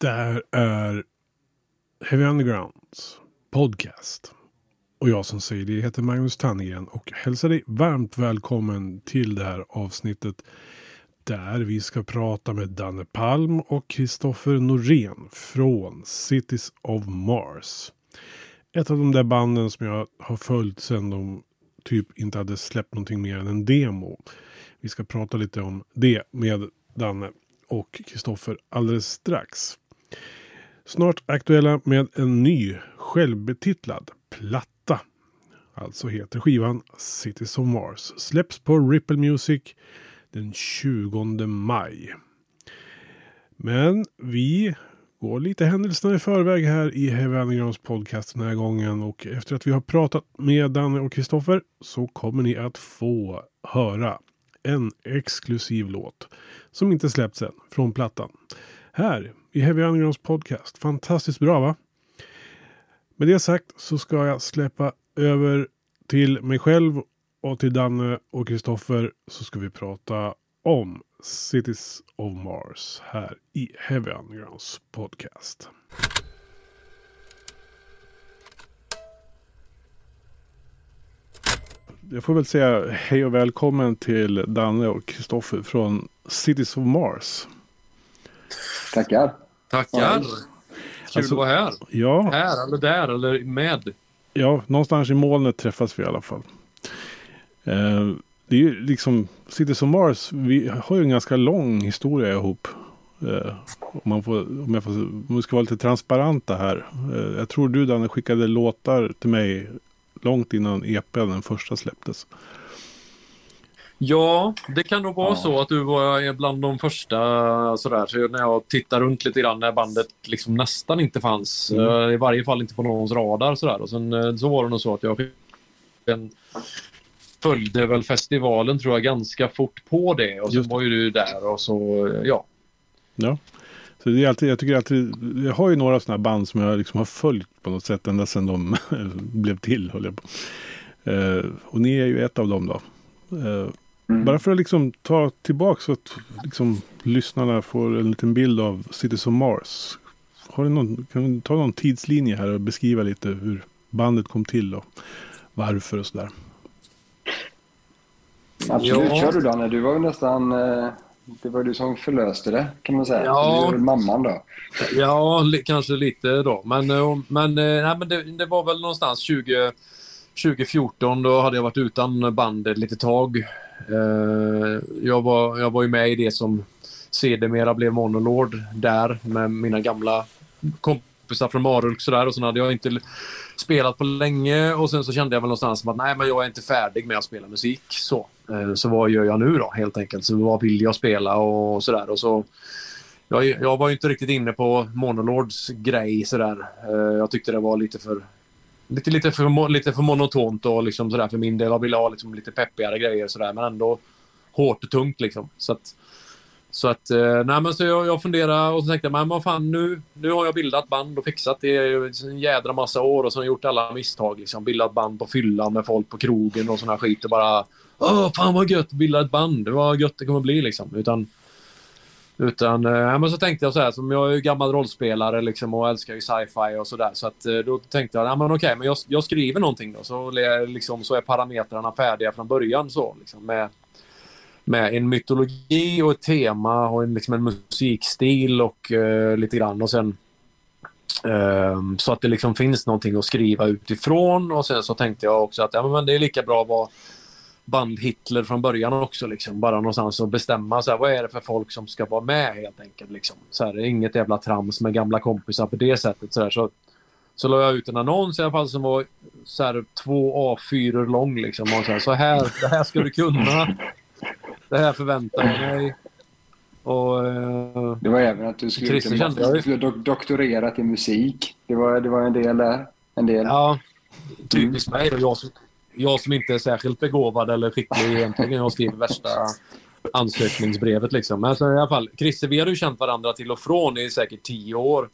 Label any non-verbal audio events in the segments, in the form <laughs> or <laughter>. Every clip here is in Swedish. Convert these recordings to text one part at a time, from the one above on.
Det här är Heavy Undergrounds podcast. Och jag som säger det heter Magnus Tannegren och hälsar dig varmt välkommen till det här avsnittet där vi ska prata med Danne Palm och Kristoffer Norén från Cities of Mars. Ett av de där banden som jag har följt sedan de typ inte hade släppt någonting mer än en demo. Vi ska prata lite om det med Danne och Kristoffer alldeles strax. Snart aktuella med en ny självbetitlad platta. Alltså heter skivan Cities of Mars. Släpps på Ripple Music den 20 maj. Men vi går lite händelserna i förväg här i Heavy Undergrounds podcast den här gången. Och efter att vi har pratat med Danne och Kristoffer så kommer ni att få höra en exklusiv låt som inte släppts än från plattan. Här i Heavy Undergrounds podcast. Fantastiskt bra va? Med det sagt så ska jag släppa över till mig själv och till Danne och Kristoffer så ska vi prata om Cities of Mars här i Heavy Undergrounds podcast. Jag får väl säga hej och välkommen till Danne och Kristoffer från Cities of Mars. Tackar. Tackar. Kul alltså, att vara här. Ja. Här eller där eller med. Ja, någonstans i molnet träffas vi i alla fall. Eh, det är ju liksom Cities of Mars. Vi har ju en ganska lång historia ihop. Eh, om, man får, om, jag får, om vi ska vara lite transparenta här. Eh, jag tror du Danne skickade låtar till mig långt innan EPn den första släpptes. Ja, det kan nog vara ja. så att du var bland de första sådär. Så när jag tittar runt lite grann när bandet liksom nästan inte fanns. Mm. Uh, I varje fall inte på någons radar sådär. Och sen uh, så var det nog så att jag en, följde väl festivalen tror jag ganska fort på det. Och så var ju du där och så, uh, ja. Ja. Så det är alltid, jag tycker alltid, jag har ju några sådana band som jag liksom har följt på något sätt ända sedan de <laughs> blev till. Höll jag på. och ni är ju ett av dem då. Mm. Bara för att liksom ta tillbaka så att liksom, lyssnarna får en liten bild av Cities of Mars. Har du någon, kan du ta någon tidslinje här och beskriva lite hur bandet kom till och varför och sådär? Absolut, ja. kör du Danne. Du var ju nästan... Eh, det var du som förlöste det kan man säga. Ja. Du mamman då. Ja, li kanske lite då. Men, eh, men, eh, nej, men det, det, var väl någonstans 20, 2014. Då hade jag varit utan bandet lite tag. Eh, jag, var, jag var ju med i det som sedermera blev Monolord där med mina gamla kompisar från Marulk sådär och sen hade jag inte spelat på länge och sen så kände jag väl någonstans att nej men jag är inte färdig med att spela musik. Så, eh, så vad gör jag nu då helt enkelt? Så vad vill jag spela och sådär och så jag, jag var ju inte riktigt inne på Monolords grej sådär. Eh, jag tyckte det var lite för lite, lite, för, lite för monotont och liksom sådär för min del. Jag ville ha liksom lite peppigare grejer sådär men ändå hårt och tungt liksom. Så att, så att, eh, nej men så jag, jag funderade och så tänkte jag, men vad fan nu, nu har jag bildat band och fixat det i en jädra massa år och så har jag gjort alla misstag liksom. Bildat band på fyllan med folk på krogen och sådana skit och bara Åh, fan vad gött, bilda ett band. Vad gött det kommer bli liksom. Utan utan eh, men så tänkte jag så här, som jag är ju gammal rollspelare liksom och älskar ju sci-fi och sådär. Så att eh, då tänkte jag, ja men okej, men jag, jag skriver någonting då. Så, liksom, så är parametrarna färdiga från början så. Liksom, med, med en mytologi och ett tema och en, liksom en musikstil och eh, lite grann. Och sen eh, så att det liksom finns någonting att skriva utifrån. Och sen så tänkte jag också att ja, men det är lika bra att vara band-Hitler från början också. Liksom. Bara någonstans att bestämma så här, vad är det för folk som ska vara med helt enkelt. Liksom. Så här, inget jävla trams med gamla kompisar på det sättet. Så, här, så, så la jag ut en annons i alla fall som var så här, två A4 lång. Liksom, och så, här, så här, det här ska du kunna. Det här förväntar jag mig. Och, eh, det var även att du skulle, du skulle do doktorerat i musik. Det var, det var en del där. En del. Ja, typiskt mm. mig. Jag, jag som inte är särskilt begåvad eller skicklig egentligen. Jag skriver värsta ansökningsbrevet liksom. Men alltså, i alla fall, Christer, vi har ju känt varandra till och från i säkert tio år.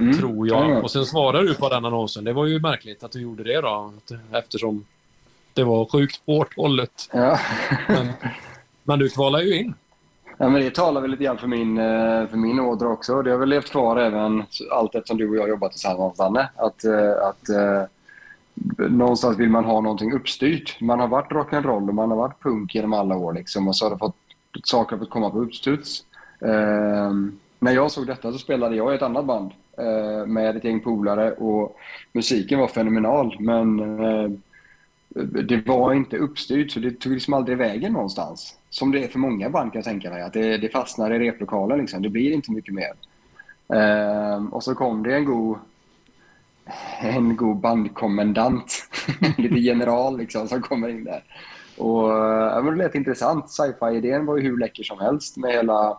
Mm. Tror jag. Och sen svarar du på den annonsen. Det var ju märkligt att du gjorde det då. Eftersom det var sjukt hårt hållet. Ja. men, men du kvalar ju in. Ja, men det talar väl lite grann för min, eh, för min ådra också. Det har väl levt kvar även allt eftersom du och jag jobbat tillsammans, Danne. Att, eh, att, eh, någonstans vill man ha någonting uppstyrt. Man har varit rock'n'roll och man har varit punk genom alla år. Liksom, och så har det fått, saker fått komma på uppstuds. Eh, när jag såg detta så spelade jag i ett annat band eh, med ett gäng polare och musiken var fenomenal. Men eh, det var inte uppstyrt så det tog liksom aldrig vägen någonstans. Som det är för många band kan jag tänka mig. Att det, det fastnar i replokalen liksom. Det blir inte mycket mer. Ehm, och så kom det en god, en god bandkommendant. <laughs> Lite general liksom som kommer in där. Och ja, men det lät intressant. Sci-fi-idén var ju hur läcker som helst med hela,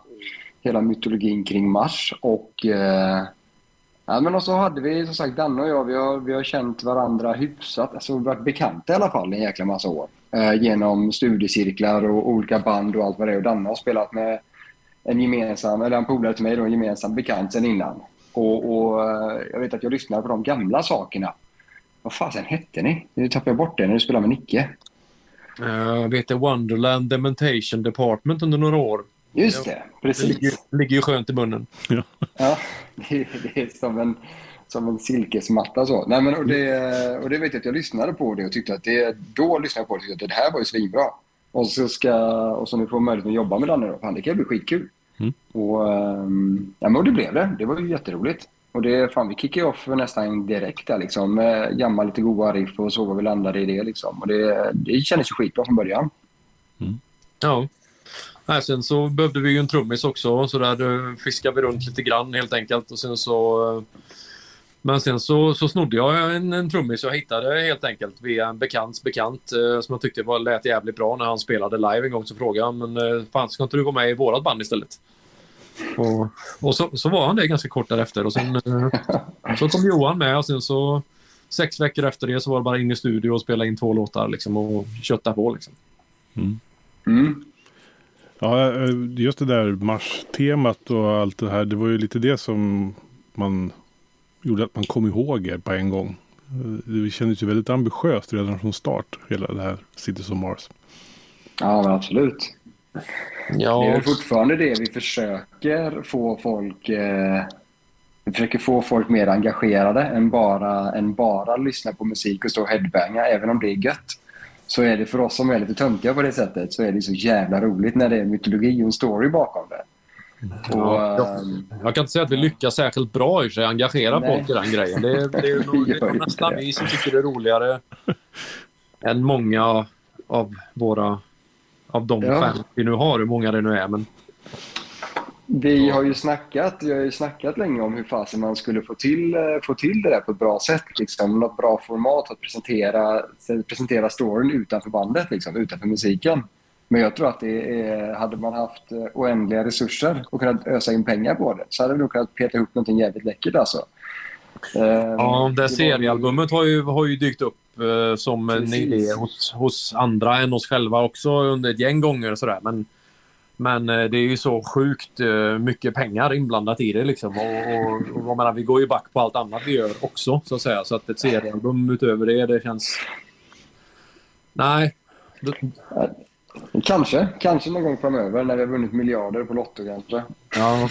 hela mytologin kring Mars. Och eh, Ja, men och så hade vi som sagt, Danne och jag, vi har, vi har känt varandra hyfsat, alltså varit bekanta i alla fall en jäkla massa år. Eh, genom studiecirklar och olika band och allt vad det är. Och Danne har spelat med en gemensam, eller en polare till mig då, en gemensam bekant sen innan. Och, och eh, jag vet att jag lyssnade på de gamla sakerna. Vad fasen hette ni? Nu tappade jag bort det när du spelade med Nicke. Jag vet det, Wonderland Dementation Department under några år. Just det, precis. Det ligger, ligger ju skönt i munnen. Ja, ja <laughs> det, det, är som en, som en silkesmatta så. Nej, men, och, det, och det vet jag att jag lyssnade på det och tyckte att det, då lyssnade jag på det och tyckte att det här var ju svinbra. Och så, ska, och så nu får möjlighet att jobba med Danne då. Fan, det kan bli skitkul. Mm. Och, um, ja, men och det blev det. Det var ju jätteroligt. Och det, fan, vi kickade off nästan direkt där liksom. Jamma lite goa riff och så var vi landade i det liksom. Och det, det kändes ju skitbra från början. Mm. Ja. Nej, sen så behövde vi ju en trummis också så där fiskade vi runt lite grann helt enkelt och sen så men sen så, så snodde jag en, en trummis jag hittade helt enkelt via en bekants bekant eh, som jag tyckte var, lät jävligt bra när han spelade live en gång. Så frågade han, men eh, fan ska inte du vara med i vårat band istället? Och, och så, så var han det ganska kort därefter och sen eh, så kom Johan med och sen så sex veckor efter det så var det bara in i studio och spela in två låtar liksom och kötta på liksom. Mm. Mm. Ja, just det där Mars-temat och allt det här. Det var ju lite det som man gjorde att man kom ihåg er på en gång. Det kändes ju väldigt ambitiöst redan från start, hela det här Cities of Mars. Ja, men absolut. Ja. Det är fortfarande det vi försöker få folk... Eh, vi försöker få folk mer engagerade än bara, än bara lyssna på musik och stå och headbanga, även om det är gött så är det för oss som är lite töntiga på det sättet så är det så jävla roligt när det är mytologi och en story bakom det. Och, ja, ehm, jag kan inte säga att vi lyckas särskilt bra i sig engagera nej. folk i den grejen. Det, det, det är nog, det är <laughs> nästan vi som tycker det är roligare än många av våra av de ja. fans vi nu har, hur många det nu är. Men vi har ju snackat, jag har ju snackat länge om hur fasen man skulle få till, eh, få till det där på ett bra sätt. Liksom. Något bra format att presentera, presentera storyn utanför bandet, liksom, utanför musiken. Men jag tror att det är, hade man haft eh, oändliga resurser och kunnat ösa in pengar på det så hade vi nog kunnat peta ihop något jävligt läckert. Alltså. Ja, det, det seriealbumet har ju, har ju dykt upp eh, som en idé hos, hos andra än oss själva också under ett gäng gånger. Sådär. Men men eh, det är ju så sjukt mycket pengar inblandat i det. Liksom. Och, och, och menar, vi går ju back på allt annat vi gör också. Så att säga. Så att ett seriealbum utöver det, det känns... Nej. Kanske. Kanske någon gång framöver när vi har vunnit miljarder på Lotto kanske. Ja.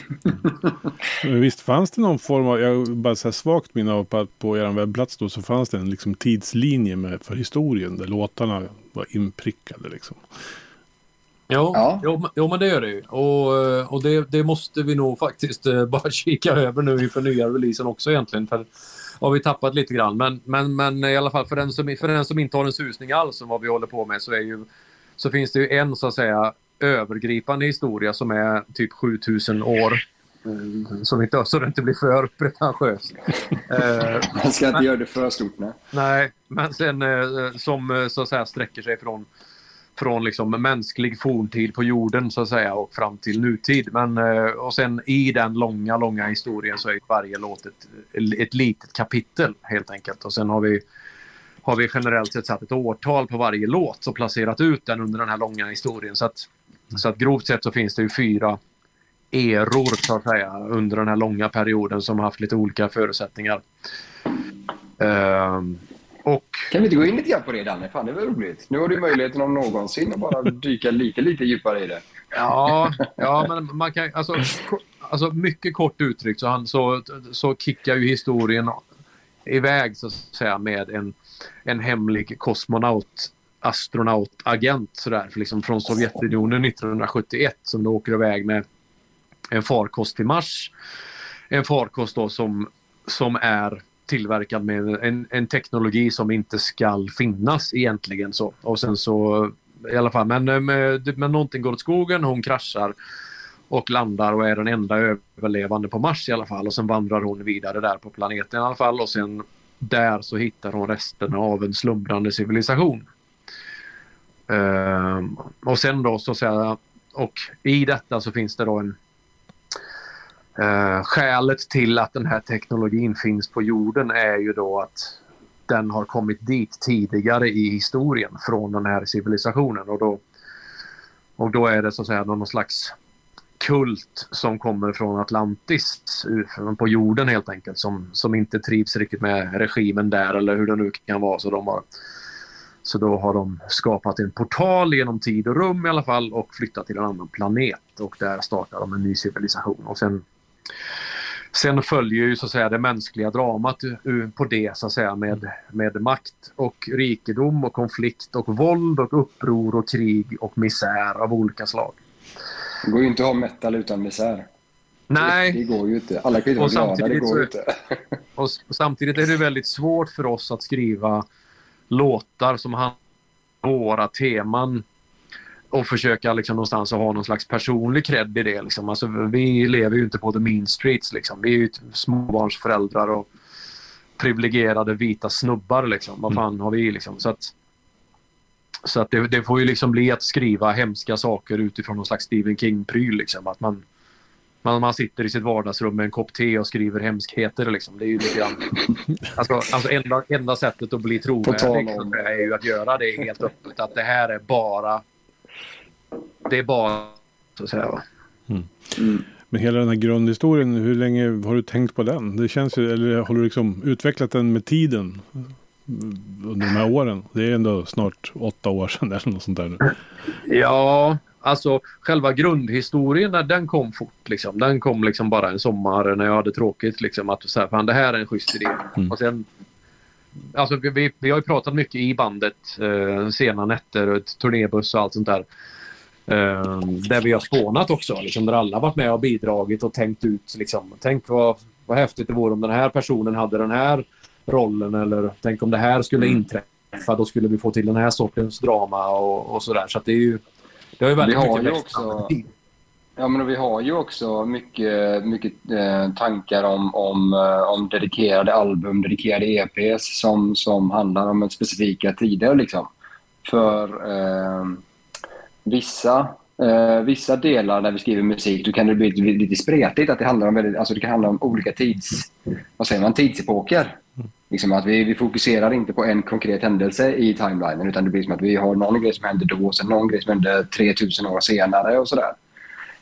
<laughs> Visst fanns det någon form av, jag har bara så här svagt minne av på, på er webbplats då så fanns det en liksom tidslinje med, för historien där låtarna var inprickade liksom. Jo, ja. jo, jo, men det gör det ju. Och, eh, och det, det, måste vi nog faktiskt eh, bara <laughs> kika över nu inför nya releasen också egentligen. För har vi tappat lite grann. Men, men, men i alla fall för den, som, för den som inte har en susning alls om vad vi håller på med så, är ju, så finns det ju en så att säga övergripande historia som är typ 7000 år. Mm, som inte, så det inte blir för pretentiöst. <laughs> Man ska inte men, göra det för stort. Nej, nej men sen som så att säga sträcker sig från från liksom mänsklig forntid på jorden så att säga och fram till nutid. Men, eh, och sen i den långa, långa historien så är varje låt ett, ett litet kapitel helt enkelt. Och sen har vi, har vi generellt sett satt ett årtal på varje låt och placerat ut den under den här långa historien. Så att, så att grovt sett så finns det ju fyra eror så att säga under den här långa perioden som har haft lite olika förutsättningar. Um, och... Kan vi inte gå in lite grann på det Danne? Fan, det var roligt. Nu har du möjligheten om någonsin att bara dyka lite, lite djupare i det. Ja, ja men man kan alltså, alltså mycket kort uttryckt så, han, så, så kickar ju historien iväg så att säga med en, en hemlig kosmonaut astronautagent sådär, liksom från Sovjetunionen 1971 som då åker iväg med en farkost till Mars. En farkost då som, som är tillverkad med en, en teknologi som inte skall finnas egentligen. så. Och sen så i alla fall, men, eh, men, men någonting går åt skogen, hon kraschar och landar och är den enda överlevande på Mars i alla fall. Och sen vandrar hon vidare där på planeten i alla fall och sen där så hittar hon resterna av en slumrande civilisation. Uh, och sen då så att säga, och i detta så finns det då en uh, Skälet till att den här teknologin finns på jorden är ju då att den har kommit dit tidigare i historien från den här civilisationen och då, och då är det så att säga någon slags kult som kommer från Atlantis, på jorden helt enkelt, som, som inte trivs riktigt med regimen där eller hur det nu kan vara. Så, de har, så då har de skapat en portal genom tid och rum i alla fall och flyttat till en annan planet och där startar de en ny civilisation. Och sen, sen följer ju så att säga det mänskliga dramat på det så att säga med, med makt och rikedom och konflikt och våld och uppror och krig och misär av olika slag. Det går ju inte att ha metal utan misär. Nej. Det, går ju inte. Alla kan ju inte vara glada. Det går ju inte. <laughs> och samtidigt är det väldigt svårt för oss att skriva låtar som handlar om våra teman och försöka liksom någonstans ha någon slags personlig cred i det. Liksom. Alltså, vi lever ju inte på the mean streets. Liksom. Vi är ju småbarnsföräldrar och privilegierade vita snubbar. Liksom. Vad fan har vi liksom? Så att, så att det, det, får ju liksom bli att skriva hemska saker utifrån någon slags Stephen King-pryl. Liksom. Att man, man, man sitter i sitt vardagsrum med en kopp te och skriver hemskheter. Liksom. Det är ju lite grann... <laughs> Alltså, alltså enda, enda sättet att bli trovärdig är ju att göra det helt öppet. Att det här är bara... Det är bara... Så att säga. Mm. Mm. Men hela den här grundhistorien, hur länge har du tänkt på den? Det känns ju, eller har du liksom utvecklat den med tiden? Under de här åren. Det är ändå snart åtta år sedan eller något sånt där. Ja, alltså själva grundhistorien den kom fort. Liksom. Den kom liksom bara en sommar när jag hade tråkigt. Liksom, att så här, fan, det här är en schysst idé. Mm. Och sen, alltså, vi, vi har ju pratat mycket i bandet. Eh, sena nätter, turnébuss och allt sånt där. Eh, där vi har spånat också. Liksom, där alla varit med och bidragit och tänkt ut. Liksom, tänk vad, vad häftigt det vore om den här personen hade den här rollen eller tänk om det här skulle mm. inträffa då skulle vi få till den här sortens drama och, och sådär. Så att det är ju det har ju väldigt vi har mycket ju också, Ja, men vi har ju också mycket, mycket eh, tankar om, om, eh, om dedikerade album, dedikerade EPs som, som handlar om specifika tider. Liksom. För eh, vissa Uh, vissa delar när vi skriver musik då kan det bli lite spretigt. Att det, handlar om väldigt, alltså det kan handla om olika tids, vad säger man, tidsepoker. Liksom att vi, vi fokuserar inte på en konkret händelse i timelinen utan det blir som att vi har någon grej som hände då och sen någon grej som hände 3000 år senare och sådär.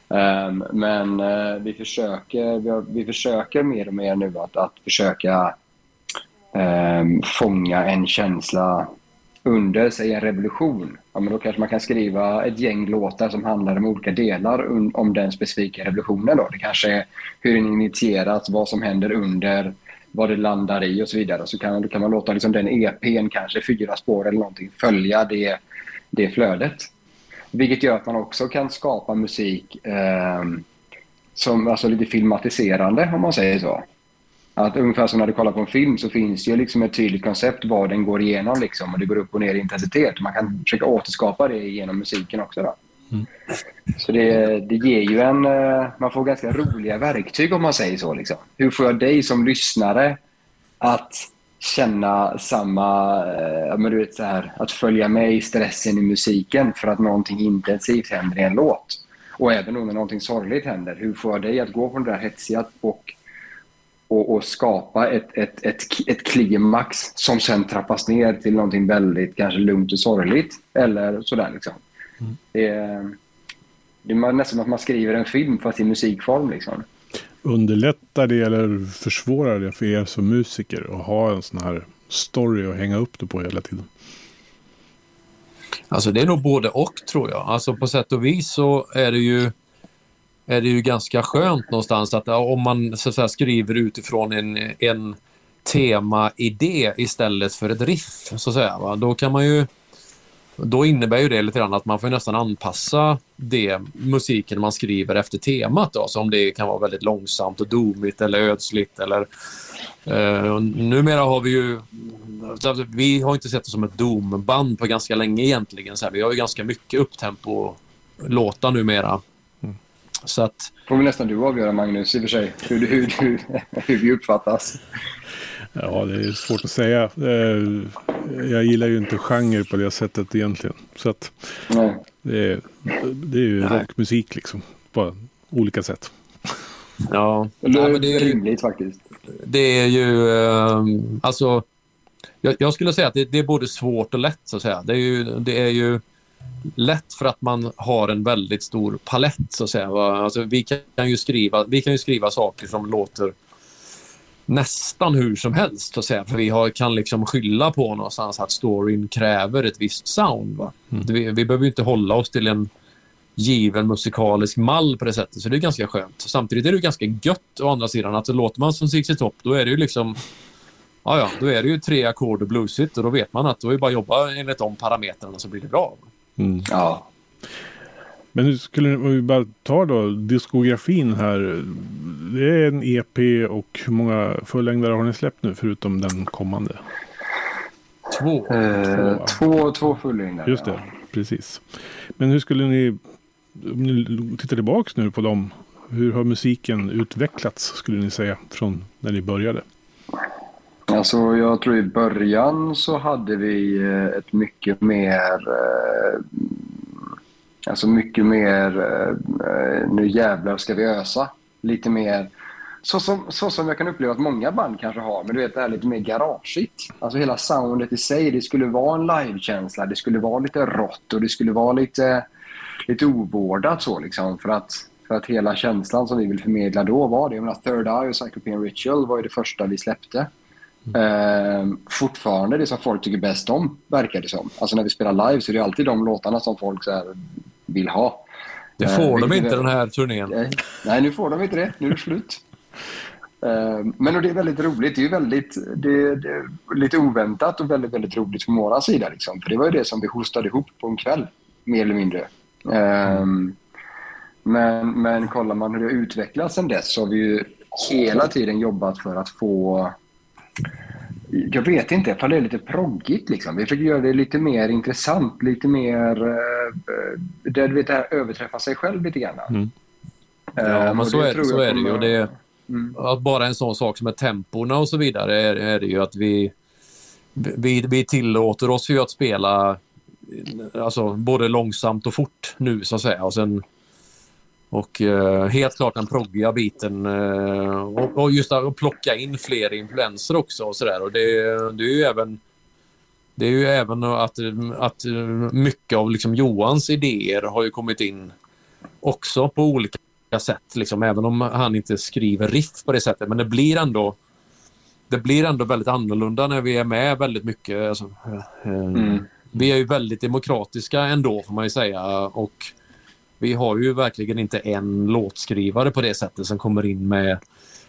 Um, men uh, vi, försöker, vi, har, vi, försöker mer och mer nu att, att försöka um, fånga en känsla under, säg en revolution. Ja, men då kanske man kan skriva ett gäng låtar som handlar om olika delar om den specifika revolutionen. Då. Det kanske är hur den initierats, vad som händer under vad det landar i och så vidare. Så kan, då kan man låta liksom den EPn, kanske fyra spår eller någonting, följa det, det flödet. Vilket gör att man också kan skapa musik eh, som alltså lite filmatiserande om man säger så. Att ungefär som när du kollar på en film så finns det liksom ett tydligt koncept vad den går igenom liksom, och det går upp och ner i intensitet. Man kan försöka återskapa det genom musiken också. Då. Mm. Så det, det ger ju en... Eh, man får ganska roliga verktyg om man säger så. Liksom. Hur får jag dig som lyssnare att känna samma... Eh, men du vet, så här, att följa med i stressen i musiken för att någonting intensivt händer i en låt. Och även om någonting sorgligt händer. Hur får jag dig att gå från det där hetsiga och, och, och skapa ett, ett, ett, ett klimax som sen trappas ner till någonting väldigt kanske lugnt och sorgligt. Eller sådär liksom. Mm. Det, är, det är nästan som att man skriver en film fast i musikform. Liksom. Underlättar det eller försvårar det för er som musiker att ha en sån här story att hänga upp det på hela tiden? Alltså det är nog både och tror jag. Alltså på sätt och vis så är det ju är det ju ganska skönt någonstans att om man så att säga, skriver utifrån en, en tema-idé istället för ett riff, så att säga. Va? Då kan man ju då innebär ju det lite grann att man får nästan anpassa det musiken man skriver efter temat. Då, så om det kan vara väldigt långsamt och domigt eller ödsligt. Eller, eh, numera har vi ju... Alltså, vi har inte sett oss som ett domband på ganska länge egentligen. Så här, vi har ju ganska mycket upptempo-låtar numera. Mm. Så att... får vi nästan du avgöra Magnus, i och för sig, hur, hur, hur, <laughs> hur vi uppfattas. Ja, det är svårt att säga. Jag gillar ju inte genre på det sättet egentligen. Så att det, är, det är ju Nej. rockmusik liksom. På olika sätt. Ja, det är, Nej, det är rimligt faktiskt. Det är ju, eh, alltså, jag, jag, skulle säga att det, det, är både svårt och lätt så att säga. Det är ju, det är ju lätt för att man har en väldigt stor palett så att säga. Alltså, vi, kan ju skriva, vi kan ju skriva saker som låter nästan hur som helst. Så att säga. För vi har, kan liksom skylla på någonstans att storyn kräver ett visst sound. Va? Mm. Vi, vi behöver inte hålla oss till en given musikalisk mall på det sättet. Så det är ganska skönt. Samtidigt är det ganska gött å andra sidan att låter man som ZZ Top då är det ju liksom Ja, ja, då är det ju tre ackord och bluesigt och då vet man att då är det bara att jobba enligt de parametrarna så blir det bra. Mm. Ja. Men nu skulle vi bara ta då diskografin här. Det är en EP och hur många fullängdare har ni släppt nu förutom den kommande? Två. Eh, två, två fullängdare. Just det, precis. Men hur skulle ni, om ni tittar tillbaka nu på dem, hur har musiken utvecklats skulle ni säga från när ni började? Alltså jag tror i början så hade vi eh, ett mycket mer eh, Alltså mycket mer, eh, nu jävlar ska vi ösa. Lite mer, så som, så som jag kan uppleva att många band kanske har, men du vet det här lite mer garageigt. Alltså hela soundet i sig, det skulle vara en livekänsla, det skulle vara lite rått och det skulle vara lite, lite ovårdat så liksom. För att, för att hela känslan som vi vill förmedla då var det. Jag menar, Third Eye och Cyclopean Ritual var ju det första vi släppte. Mm. Eh, fortfarande det som folk tycker bäst om, verkar det som. Alltså när vi spelar live så är det alltid de låtarna som folk så här, vill ha. Det får uh, de inte den här turnén. Nej, nej, nu får de inte det. Nu är det slut. Uh, men det är väldigt roligt. Det är väldigt, det, det lite oväntat och väldigt, väldigt roligt från vår sida. Liksom. För det var ju det som vi hostade ihop på en kväll, mer eller mindre. Uh, men, men kollar man hur det har utvecklats sen dess så har vi ju hela tiden jobbat för att få jag vet inte, för det är lite proggigt. Liksom. Vi försöker göra det lite mer intressant, lite mer... Uh, där du vet, det överträffa sig själv lite grann. Mm. Ja, uh, men så är, så är det ju. Det, mm. att bara en sån sak som är temporna och så vidare är, är det ju att vi, vi, vi tillåter oss ju att spela alltså, både långsamt och fort nu så att säga. Och sen och eh, helt klart den proggiga biten eh, och, och, just att plocka in fler influenser också och sådär. Och det, det är ju även det är ju även att, att mycket av liksom Johans idéer har ju kommit in också på olika sätt. Liksom, även om han inte skriver riff på det sättet. Men det blir ändå det blir ändå väldigt annorlunda när vi är med väldigt mycket. Alltså, eh, mm. Vi är ju väldigt demokratiska ändå får man ju säga. Och vi har ju verkligen inte en låtskrivare på det sättet som kommer in med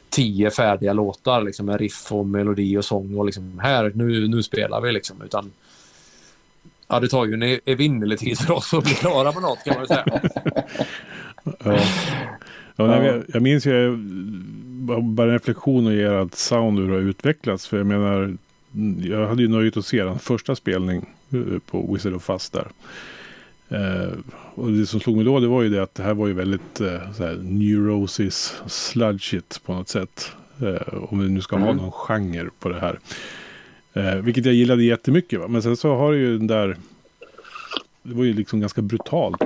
tio färdiga låtar liksom med riff och melodi och sång och liksom här, nu, nu spelar vi liksom. Utan ja, det tar ju en e-, evinnerlig tid för oss att bli klara med något kan man säga. <laughs> ja. Ja, jag, jag minns ju bara en reflektion och ger att sound hur det har utvecklats. För jag menar, jag hade ju nöjet att se den första spelning eh, på Wizard of Fast där. Eh, och det som slog mig då det var ju det att det här var ju väldigt eh, så här, neurosis sludge på något sätt. Eh, om vi nu ska mm. ha någon genre på det här. Eh, vilket jag gillade jättemycket. Va? Men sen så har det ju den där. Det var ju liksom ganska brutalt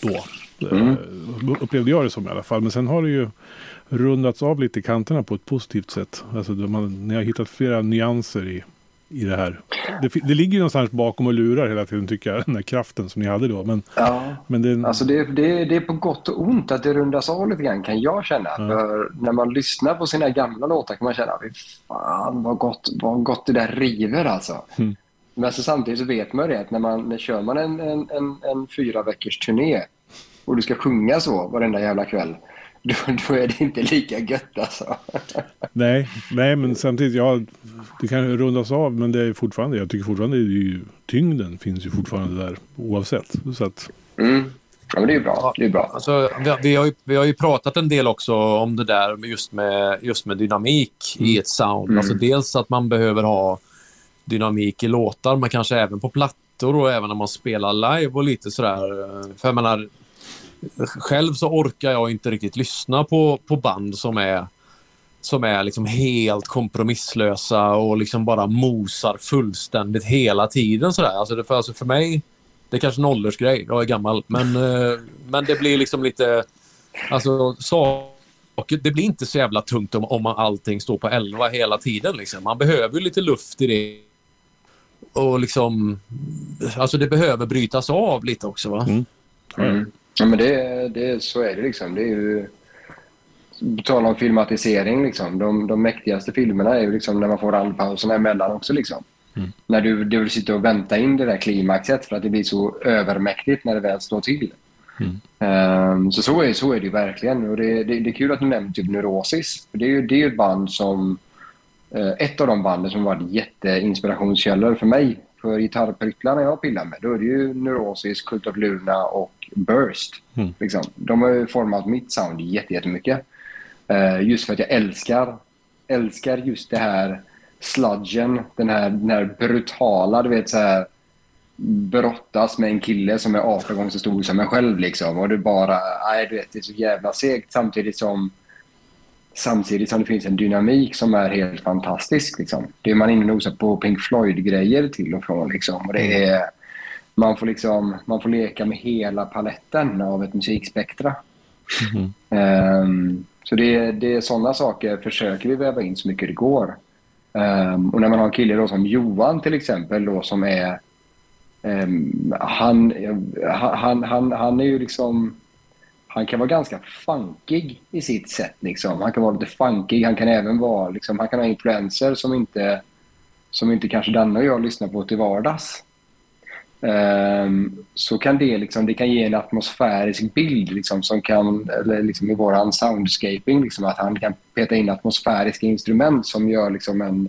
då. Mm. Uh, upplevde jag det som i alla fall. Men sen har det ju rundats av lite i kanterna på ett positivt sätt. Alltså man, ni har hittat flera nyanser i i det här. Det, det ligger ju någonstans bakom och lurar hela tiden tycker jag, den här kraften som ni hade då. Men, ja, men det... Alltså det, det, det är på gott och ont att det rundas av lite grann kan jag känna. Ja. För när man lyssnar på sina gamla låtar kan man känna, fan vad gott, vad gott det där river alltså. Mm. Men så samtidigt så vet man det att när man när kör man en, en, en, en fyra veckors turné och du ska sjunga så varenda jävla kväll. Då, då är det inte lika gött alltså. Nej, nej men samtidigt, ja, det kan rundas av men det är fortfarande, jag tycker fortfarande det är ju, tyngden finns ju fortfarande där oavsett. Så att, Mm. Ja, men det är ju bra. Det är bra. Alltså, vi, vi, har ju, vi har ju pratat en del också om det där med just med, just med dynamik i ett sound. Mm. Alltså dels att man behöver ha dynamik i låtar, men kanske även på plattor och även när man spelar live och lite sådär. För jag menar, själv så orkar jag inte riktigt lyssna på, på band som är som är liksom helt kompromisslösa och liksom bara mosar fullständigt hela tiden. Sådär. Alltså det, för, alltså för mig, det är kanske en åldersgrej, jag är gammal, men, eh, men det blir liksom lite... Alltså, saker, det blir inte så jävla tungt om, om man allting står på 11 hela tiden. Liksom. Man behöver ju lite luft i det. Och liksom... Alltså det behöver brytas av lite också. Va? Mm. Mm. Ja, men det, det, så är det liksom. Det är ju... På tal om filmatisering, liksom. de, de mäktigaste filmerna är ju liksom när man får andpauserna emellan också. Liksom. Mm. När du, du vill sitta och vänta in det där klimaxet för att det blir så övermäktigt när det väl står till. Mm. Ehm, så så är, så är det ju verkligen. Och det, det, det är kul att du nämner typ Neurosis. För det är ju det är ett band som... eh, ett av de banden som varit jätteinspirationskällor för mig. För gitarrpryttlarna jag pillar med, då är det ju Neurosis, Cult of Luna och Burst. Mm. Liksom. De har ju format mitt sound jätte- jättemycket. Eh, just för att jag älskar, älskar just det här sludgen, den här, den här brutala, du vet så här brottas med en kille som är 18 gånger så stor som en själv liksom. Och det bara, nej du vet, det är så jävla segt samtidigt som samtidigt som det finns en dynamik som är helt fantastisk. Liksom. Det är man inne och nosar på Pink Floyd-grejer till och från. Liksom. Och det är, man, får liksom, man får leka med hela paletten av ett musikspektra. Mhm. Ehm, så det, det är sådana saker försöker vi väva in så mycket det går. Ehm, och när man har en kille då som Johan till exempel då som är ehm, han, han, han, han är ju liksom han kan vara ganska funkig i sitt sätt. Liksom. Han kan vara lite funkig. Han kan även vara, liksom, han kan ha influenser som inte, som inte kanske Danne och jag lyssnar på till vardags. Ehm, så kan det, liksom, det kan ge en atmosfärisk bild liksom, som kan, eller liksom i våran soundscaping, liksom, att han kan peta in atmosfäriska instrument som gör liksom en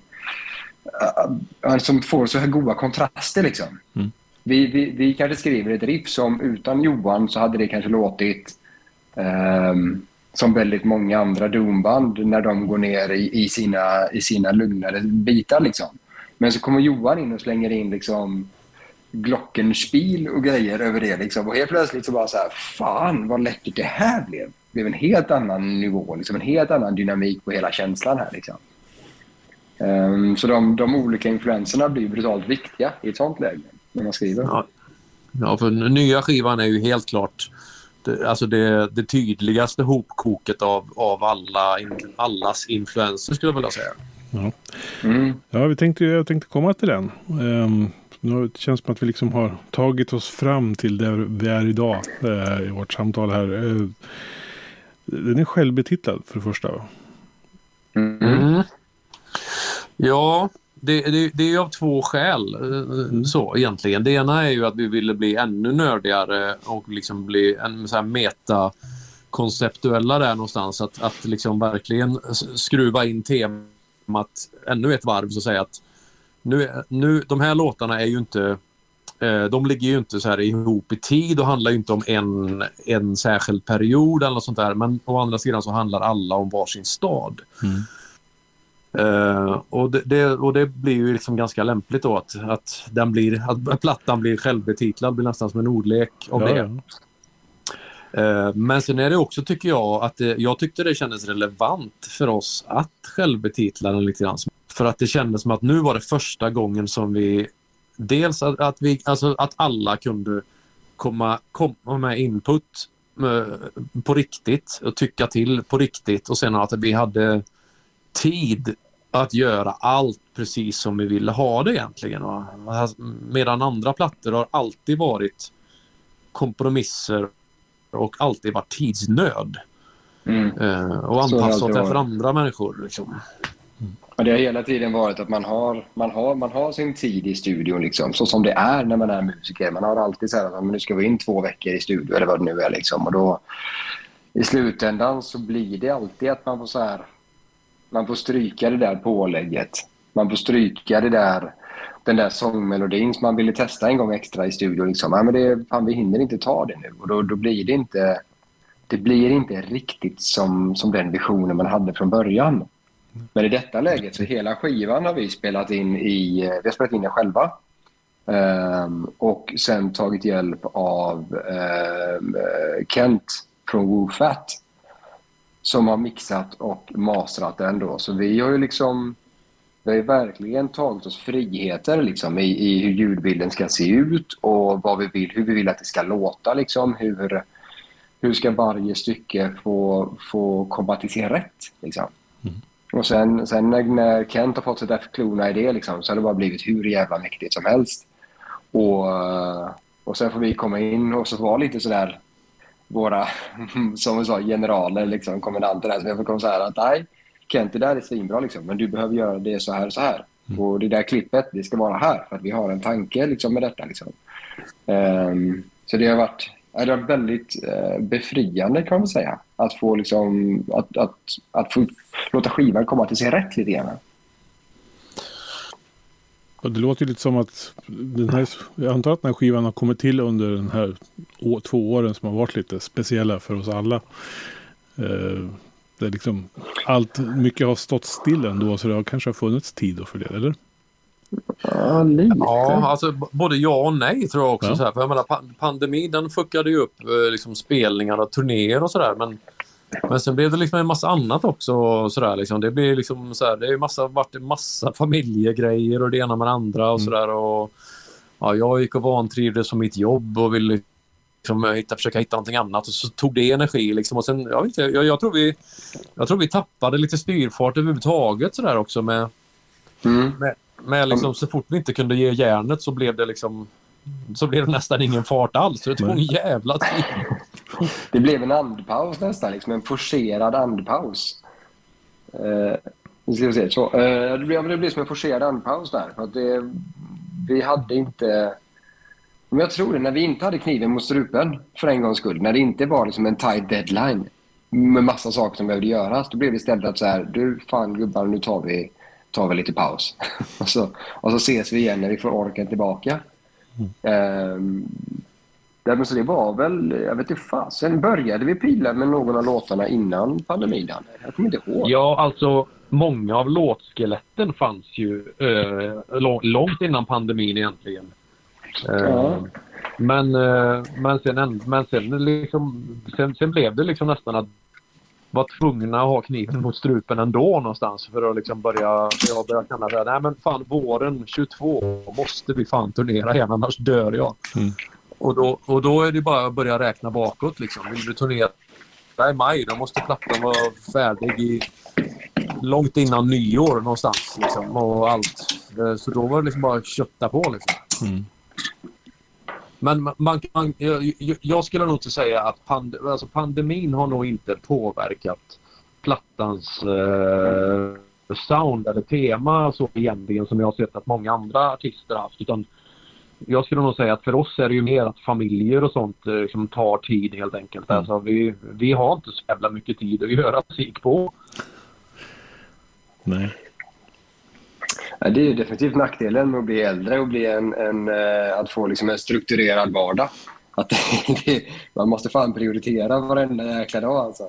uh, som får så här goda kontraster. Liksom. Mm. Vi, vi, vi kanske skriver ett riff som utan Johan så hade det kanske låtit ehm, som väldigt många andra doomband när de går ner i, i, sina, i sina lugnare bitar. Liksom. Men så kommer Johan in och slänger in liksom glockenspiel och grejer över det. Liksom. Och helt plötsligt så bara så här, fan vad läckert det här blev. Det blev en helt annan nivå, liksom, en helt annan dynamik på hela känslan här. Liksom. Ehm, så de, de olika influenserna blir brutalt viktiga i ett sånt läge när man skriver. Ja. ja, för den nya skivan är ju helt klart det, alltså det, det tydligaste hopkoket av, av alla, allas influenser skulle jag vilja säga. Ja. Mm. Ja, vi tänkte, jag tänkte komma till den. Um, nu känns det som att vi liksom har tagit oss fram till där vi är idag eh, i vårt samtal här. Eh, den är självbetitlad för det första. va? Mm. Ja, det, det, det är av två skäl eh, så egentligen. Det ena är ju att vi ville bli ännu nördigare och liksom bli en så här meta konceptuella där någonstans. Att, att liksom verkligen skruva in temat ännu ett varv så att säga att nu, nu, de här låtarna är ju inte eh, de ligger ju inte så här ihop i tid och handlar inte om en, en särskild period eller något sånt där. Men å andra sidan så handlar alla om varsin stad. Mm. Eh, och, det, det, och det blir ju liksom ganska lämpligt då att, att, den blir, att plattan blir självbetitlad. blir nästan som en ordlek av Ja, det. ja. Eh, men sen är det också, tycker jag, att det, jag tyckte det kändes relevant för oss att självbetitla den lite grann. För att det kändes som att nu var det första gången som vi dels att, att vi, alltså att alla kunde komma, komma med input eh, på riktigt och tycka till på riktigt och sen att vi hade tid att göra allt precis som vi ville ha det egentligen. Medan andra plattor har alltid varit kompromisser och alltid varit tidsnöd. Mm. Eh, och anpassat varit. andra människor. Liksom. Och det har hela tiden varit att man har, man har, man har sin tid i studion, liksom, så som det är när man är musiker. Man har alltid så här att nu ska vi in två veckor i studio eller vad det nu är. Liksom. Och då, I slutändan så blir det alltid att man får, så här, man får stryka det där pålägget. Man får stryka det där, den där sångmelodin som man ville testa en gång extra i studion. Liksom. Ja, men det, fan, vi hinner inte ta det nu och då, då blir det inte det blir inte riktigt som, som den visionen man hade från början. Men i detta läget så hela skivan har vi spelat in i, vi har spelat in den själva. Um, och sen tagit hjälp av um, Kent från WooFat som har mixat och mastrat den då. Så vi har ju liksom vi har verkligen tagit oss friheter liksom, i, i hur ljudbilden ska se ut och vad vi vill, hur vi vill att det ska låta. Liksom, hur, hur ska varje stycke få, få komma till sin rätt? Liksom. Mm. Och sen, sen när, när Kent har fått sätta klona i det liksom, så har det bara blivit hur jävla mäktigt som helst. Och, och sen får vi komma in och så vara lite sådär våra, <laughs> som vi sa, generaler, liksom, kommendanter där. Så jag får komma så här att nej, Kent det där är svinbra liksom, men du behöver göra det så här och så här. Mm. Och det där klippet, det ska vara här för att vi har en tanke liksom, med detta. Liksom. Um, så det har varit det är väldigt eh, befriande kan man säga. Att få, liksom, att, att, att få låta skivan komma till sin rätt lite grann. Och det låter lite som att den här, jag antar att den här skivan har kommit till under den här å, två åren som har varit lite speciella för oss alla. Eh, det liksom, allt, mycket har stått still ändå så det har kanske funnits tid för det, eller? Ja, lite. Ja, alltså både ja och nej tror jag också. Ja. Så här, för jag menar, pandemin den fuckade ju upp eh, liksom, spelningar och turnéer och sådär. Men, men sen blev det liksom en massa annat också. Så där, liksom. Det blir liksom så här, det är massa, varit en massa familjegrejer och det ena med det andra och mm. sådär. Ja, jag gick och vantrivdes på mitt jobb och ville liksom, hitta, försöka hitta någonting annat och så tog det energi. Liksom. Och sen, jag, vet inte, jag, jag, tror vi, jag tror vi tappade lite styrfart överhuvudtaget sådär också med, mm. med men liksom, så fort vi inte kunde ge järnet så blev det liksom så blev det nästan ingen fart alls. Så det tog en jävla tid. <laughs> Det blev en andpaus nästan, liksom en forcerad andpaus. Eh, ska vi se, så, eh, det, blev, det blev som en forcerad andpaus där. För att det, vi hade inte... Men jag tror det, när vi inte hade kniven mot strupen för en gångs skull, när det inte var liksom en tight deadline med massa saker som behövde göras, då blev det istället att så här, du fan gubbar, nu tar vi tar vi lite paus. <laughs> och, så, och så ses vi igen när vi får orken tillbaka. Mm. Um, så det var väl, jag vet inte fasen, började vi pilla med någon av låtarna innan pandemin? Jag kommer inte ihåg. Ja, alltså många av låtskeletten fanns ju eh, långt innan pandemin egentligen. Eh, ja. Men, eh, men sen, men sen, liksom, sen, sen blev det liksom nästan att var tvungna att ha kniven mot strupen ändå någonstans för att liksom börja, jag börja känna att nej men fan våren 22 måste vi fan turnera igen annars dör jag. Mm. Och, då, och då är det bara att börja räkna bakåt liksom. Vill du turnera i maj då måste plattan vara färdig i långt innan nyår någonstans liksom, och allt. Eh, så då var det liksom bara att kötta på liksom. Mm. Men man, man, jag, skulle nog inte säga att pand, alltså pandemin har nog inte påverkat plattans eh, sound eller tema så egentligen som jag har sett att många andra artister haft. Utan jag skulle nog säga att för oss är det ju mer att familjer och sånt eh, liksom tar tid helt enkelt. Mm. Alltså vi, vi har inte så jävla mycket tid att göra musik på. Nej. Det är definitivt nackdelen med att bli äldre och bli en, en eh, att få liksom en strukturerad vardag. Att <laughs> det, man måste fan prioritera varenda jäkla dag alltså.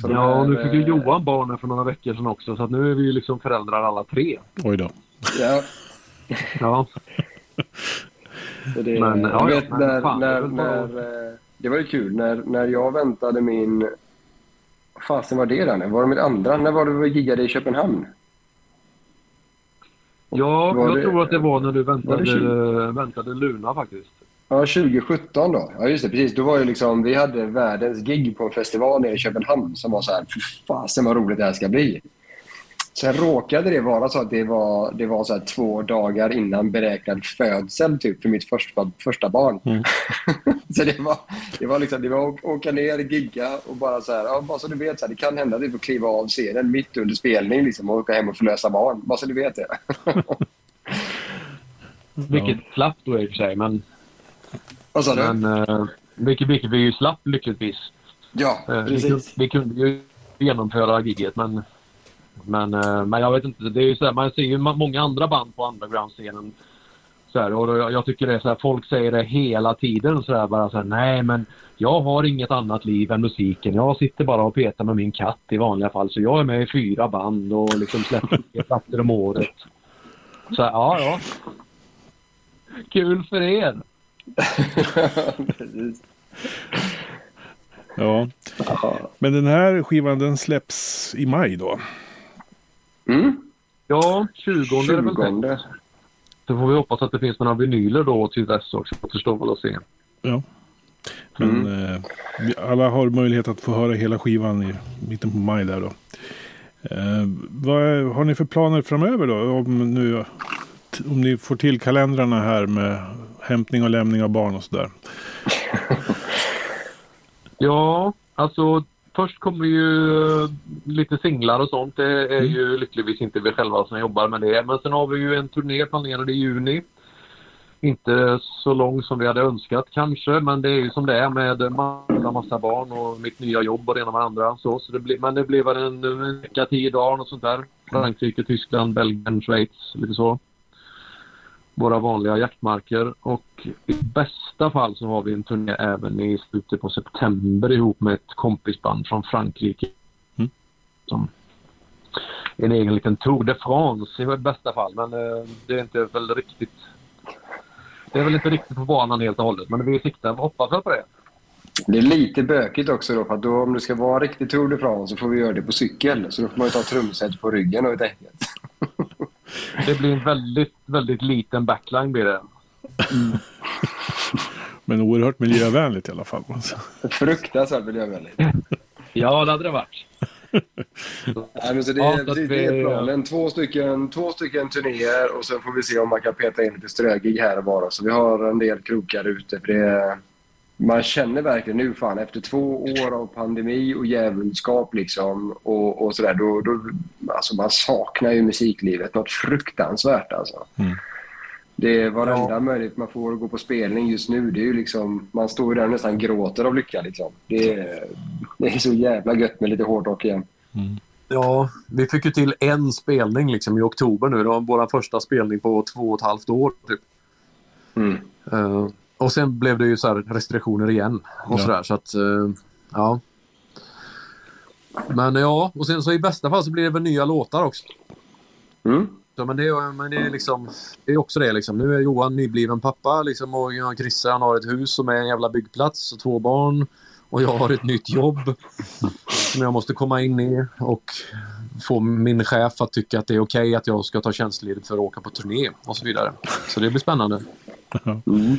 Så ja, och nu fick ju eh, Johan barn för några veckor sedan också så att nu är vi ju liksom föräldrar alla tre. Oj då. Ja. ja. Det, men, ja, vet, men, när, fan, när, när, eh, det var ju kul när, när jag väntade min... Fasen var det där? Var det mitt andra? När var det vi giggade i Köpenhamn? Ja, jag det... tror att det var när du väntade, väntade Luna faktiskt. Ja, 2017 då. Ja, just det. Precis. Då var ju liksom, vi hade världens gig på en festival nere i Köpenhamn som var så här, fy fasen vad roligt det här ska bli. Sen råkade det vara så att det var, det var så två dagar innan beräknad födsel typ, för mitt första, första barn. Mm. <laughs> så det var, det var liksom, det var åka ner, gigga och bara så här, ja, bara så du vet, så här, det kan hända att du får kliva av scenen mitt under spelning liksom, och åka hem och förlösa barn. Bara så du vet det. <laughs> Vilket slapp då i och för sig, men... Vad sa du? Men, uh, vilket, vilket vi ju slapp lyckligtvis. Ja, uh, precis. Vi kunde, vi kunde ju genomföra gigget, men men, eh, men jag vet inte, det är ju så här, man ser ju många andra band på underground-scenen. Så här, och jag tycker det är så här, folk säger det hela tiden så här, bara så här, nej men jag har inget annat liv än musiken. Jag sitter bara och petar med min katt i vanliga fall. Så jag är med i fyra band och liksom släpper tre plattor om året. Så här, ja, ja. Kul för er! <laughs> ja. Men den här skivan den släpps i maj då? Mm. Ja, 20, 20. är det väl tänkt. Så får vi hoppas att det finns några vinyler då till dess också. Återstår väl att se. Ja. Men mm. eh, alla har möjlighet att få höra hela skivan i mitten på maj där då. Eh, vad har ni för planer framöver då? Om, nu, om ni får till kalendrarna här med hämtning och lämning av barn och sådär. <laughs> ja, alltså först kommer ju eh, lite singlar och sånt. Det är mm. ju lyckligtvis inte vi själva som jobbar med det. Men sen har vi ju en turné planerad i juni. Inte så lång som vi hade önskat kanske, men det är ju som det är med massa, massa barn och mitt nya jobb och det ena med andra. Så, så det blir, men det blir väl en, en vecka, tio dagar och sånt där. Frankrike, Tyskland, Belgien, Schweiz, lite så våra vanliga jaktmarker och i bästa fall så har vi en turné även i slutet på september ihop med ett kompisband från Frankrike. Mm. Som en egen liten Tour de France i bästa fall men eh, det är inte väl riktigt det är väl inte riktigt på banan helt och hållet men vi siktar och hoppas på det. Det är lite bökigt också då, för att då, om det ska vara riktigt Tour de France så får vi göra det på cykel. Så då får man ju ta trumset på ryggen och ett eget. Det blir en väldigt, väldigt liten backline blir det. Mm. Men oerhört miljövänligt i alla fall. Fruktansvärt miljövänligt. ja, det hade det varit. Nej, men så det, ja, det, det är planen. Två stycken, två stycken turnéer och sen får vi se om man kan peta in lite strögig här och var. Så vi har en del krokar ute. För det, man känner verkligen nu fan efter två år av pandemi och djävulskap liksom och, och sådär då, då alltså man saknar ju musiklivet något fruktansvärt alltså. Mm. Det är varenda ja. möjlighet man får gå på spelning just nu. Det är ju liksom, man står ju där och nästan gråter av lycka. Liksom. Det, är, det är så jävla gött med lite hårdrock igen. Mm. Ja, vi fick ju till en spelning liksom, i oktober nu. Det var vår första spelning på två och ett halvt år. Typ. Mm. Uh, och sen blev det ju så restriktioner igen och ja. sådär så att uh, ja. Men ja, och sen så i bästa fall så blir det väl nya låtar också. Mm. Så, men det, är, men det är liksom, det är också det liksom. Nu är Johan nybliven pappa liksom och Chrisse han har ett hus som är en jävla byggplats och två barn. Och jag har ett nytt jobb <laughs> som jag måste komma in i och få min chef att tycka att det är okej okay att jag ska ta tjänstledigt för att åka på turné och så vidare. Så det blir spännande. Mm.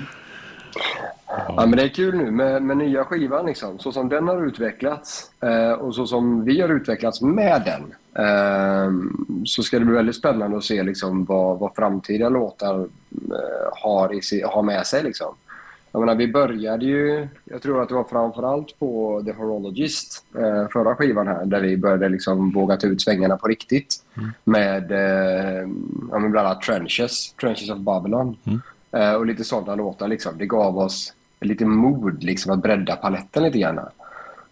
Ja, men det är kul nu med, med nya skivan, liksom. så som den har utvecklats eh, och så som vi har utvecklats med den. Eh, så ska det bli väldigt spännande att se liksom, vad, vad framtida låtar eh, har, i, har med sig. Liksom. Jag menar, vi började ju, jag tror att det var framförallt på The Horologist, eh, förra skivan här, där vi började liksom våga ta ut svängarna på riktigt. Mm. Med eh, ja, bland annat Trenches, Trenches of Babylon. Mm. Eh, och lite sådana låtar. Liksom. Det gav oss lite mod liksom, att bredda paletten lite grann.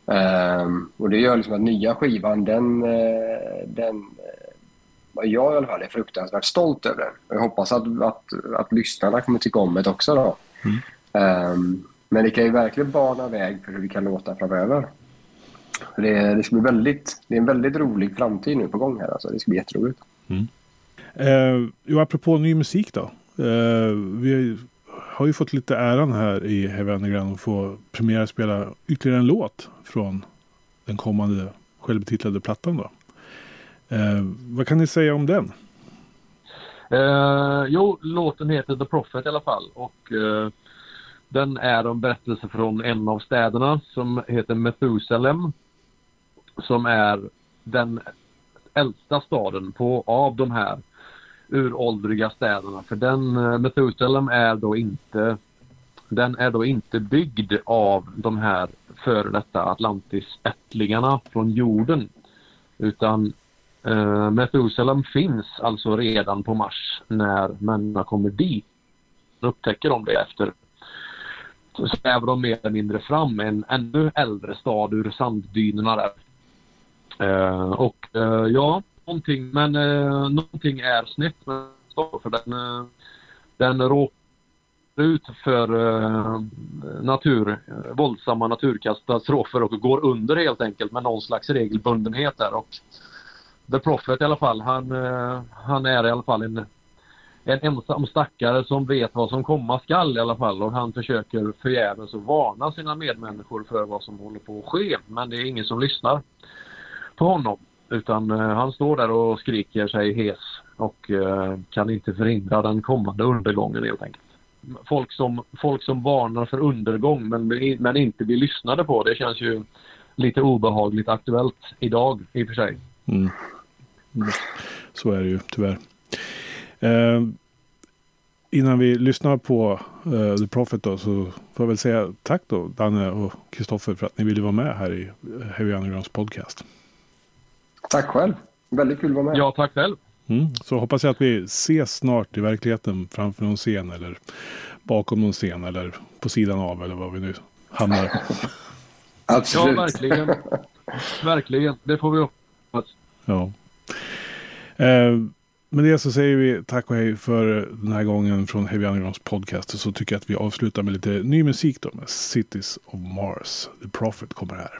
Um, och det gör liksom att nya skivan, den, eh, den uh, jag i alla fall är fruktansvärt stolt över den. Jag hoppas att, att, att lyssnarna kommer tycka om det också. Då. Mm. Um, men det kan ju verkligen bana väg för hur vi kan låta framöver. Det, det, ska bli väldigt, det är en väldigt rolig framtid nu på gång här. Alltså. Det ska bli jätteroligt. Mm. Uh, jo, apropå ny musik då. Eh, vi har ju fått lite äran här i Heavy Underground att få premiärspela ytterligare en låt från den kommande självbetitlade plattan. Då. Eh, vad kan ni säga om den? Eh, jo, låten heter The Prophet i alla fall. Och eh, den är en berättelse från en av städerna som heter Methusalem. Som är den äldsta staden på, av de här uråldriga städerna. För den, eh, Metusalem är då inte den är då inte byggd av de här före detta Atlantis-ättlingarna från jorden. Utan eh, Metusalem finns alltså redan på Mars när människorna kommer dit. Då upptäcker de det efter så svävar de mer eller mindre fram en ännu äldre stad ur sanddynerna där. Eh, och eh, ja, någonting, men eh, någonting är snett med för den, eh, den råkar ut för eh, natur, eh, våldsamma naturkatastrofer och går under helt enkelt med någon slags regelbundenhet där. Och The Prophet i alla fall, han, eh, han är i alla fall en, en ensam stackare som vet vad som komma skall i alla fall och han försöker förgäves att varna sina medmänniskor för vad som håller på att ske. Men det är ingen som lyssnar på honom utan eh, han står där och skriker sig hes och eh, kan inte förhindra den kommande undergången helt enkelt folk som, folk som varnar för undergång men, men inte blir lyssnade på. Det känns ju lite obehagligt aktuellt idag i och för sig. Mm. Mm. Så är det ju tyvärr. Eh, innan vi lyssnar på eh, The Prophet då, så får jag väl säga tack då Danne och Kristoffer för att ni ville vara med här i Heavy Undergrounds podcast. Tack själv. Väldigt kul att vara med. Ja, tack själv. Mm. Så hoppas jag att vi ses snart i verkligheten framför någon scen eller bakom någon scen eller på sidan av eller vad vi nu hamnar. <laughs> Absolut. Ja, verkligen. verkligen. Det får vi hoppas. Ja. Eh, med det så säger vi tack och hej för den här gången från Heavy Undergrounds podcast. Och så tycker jag att vi avslutar med lite ny musik då med Cities of Mars. The Prophet kommer här.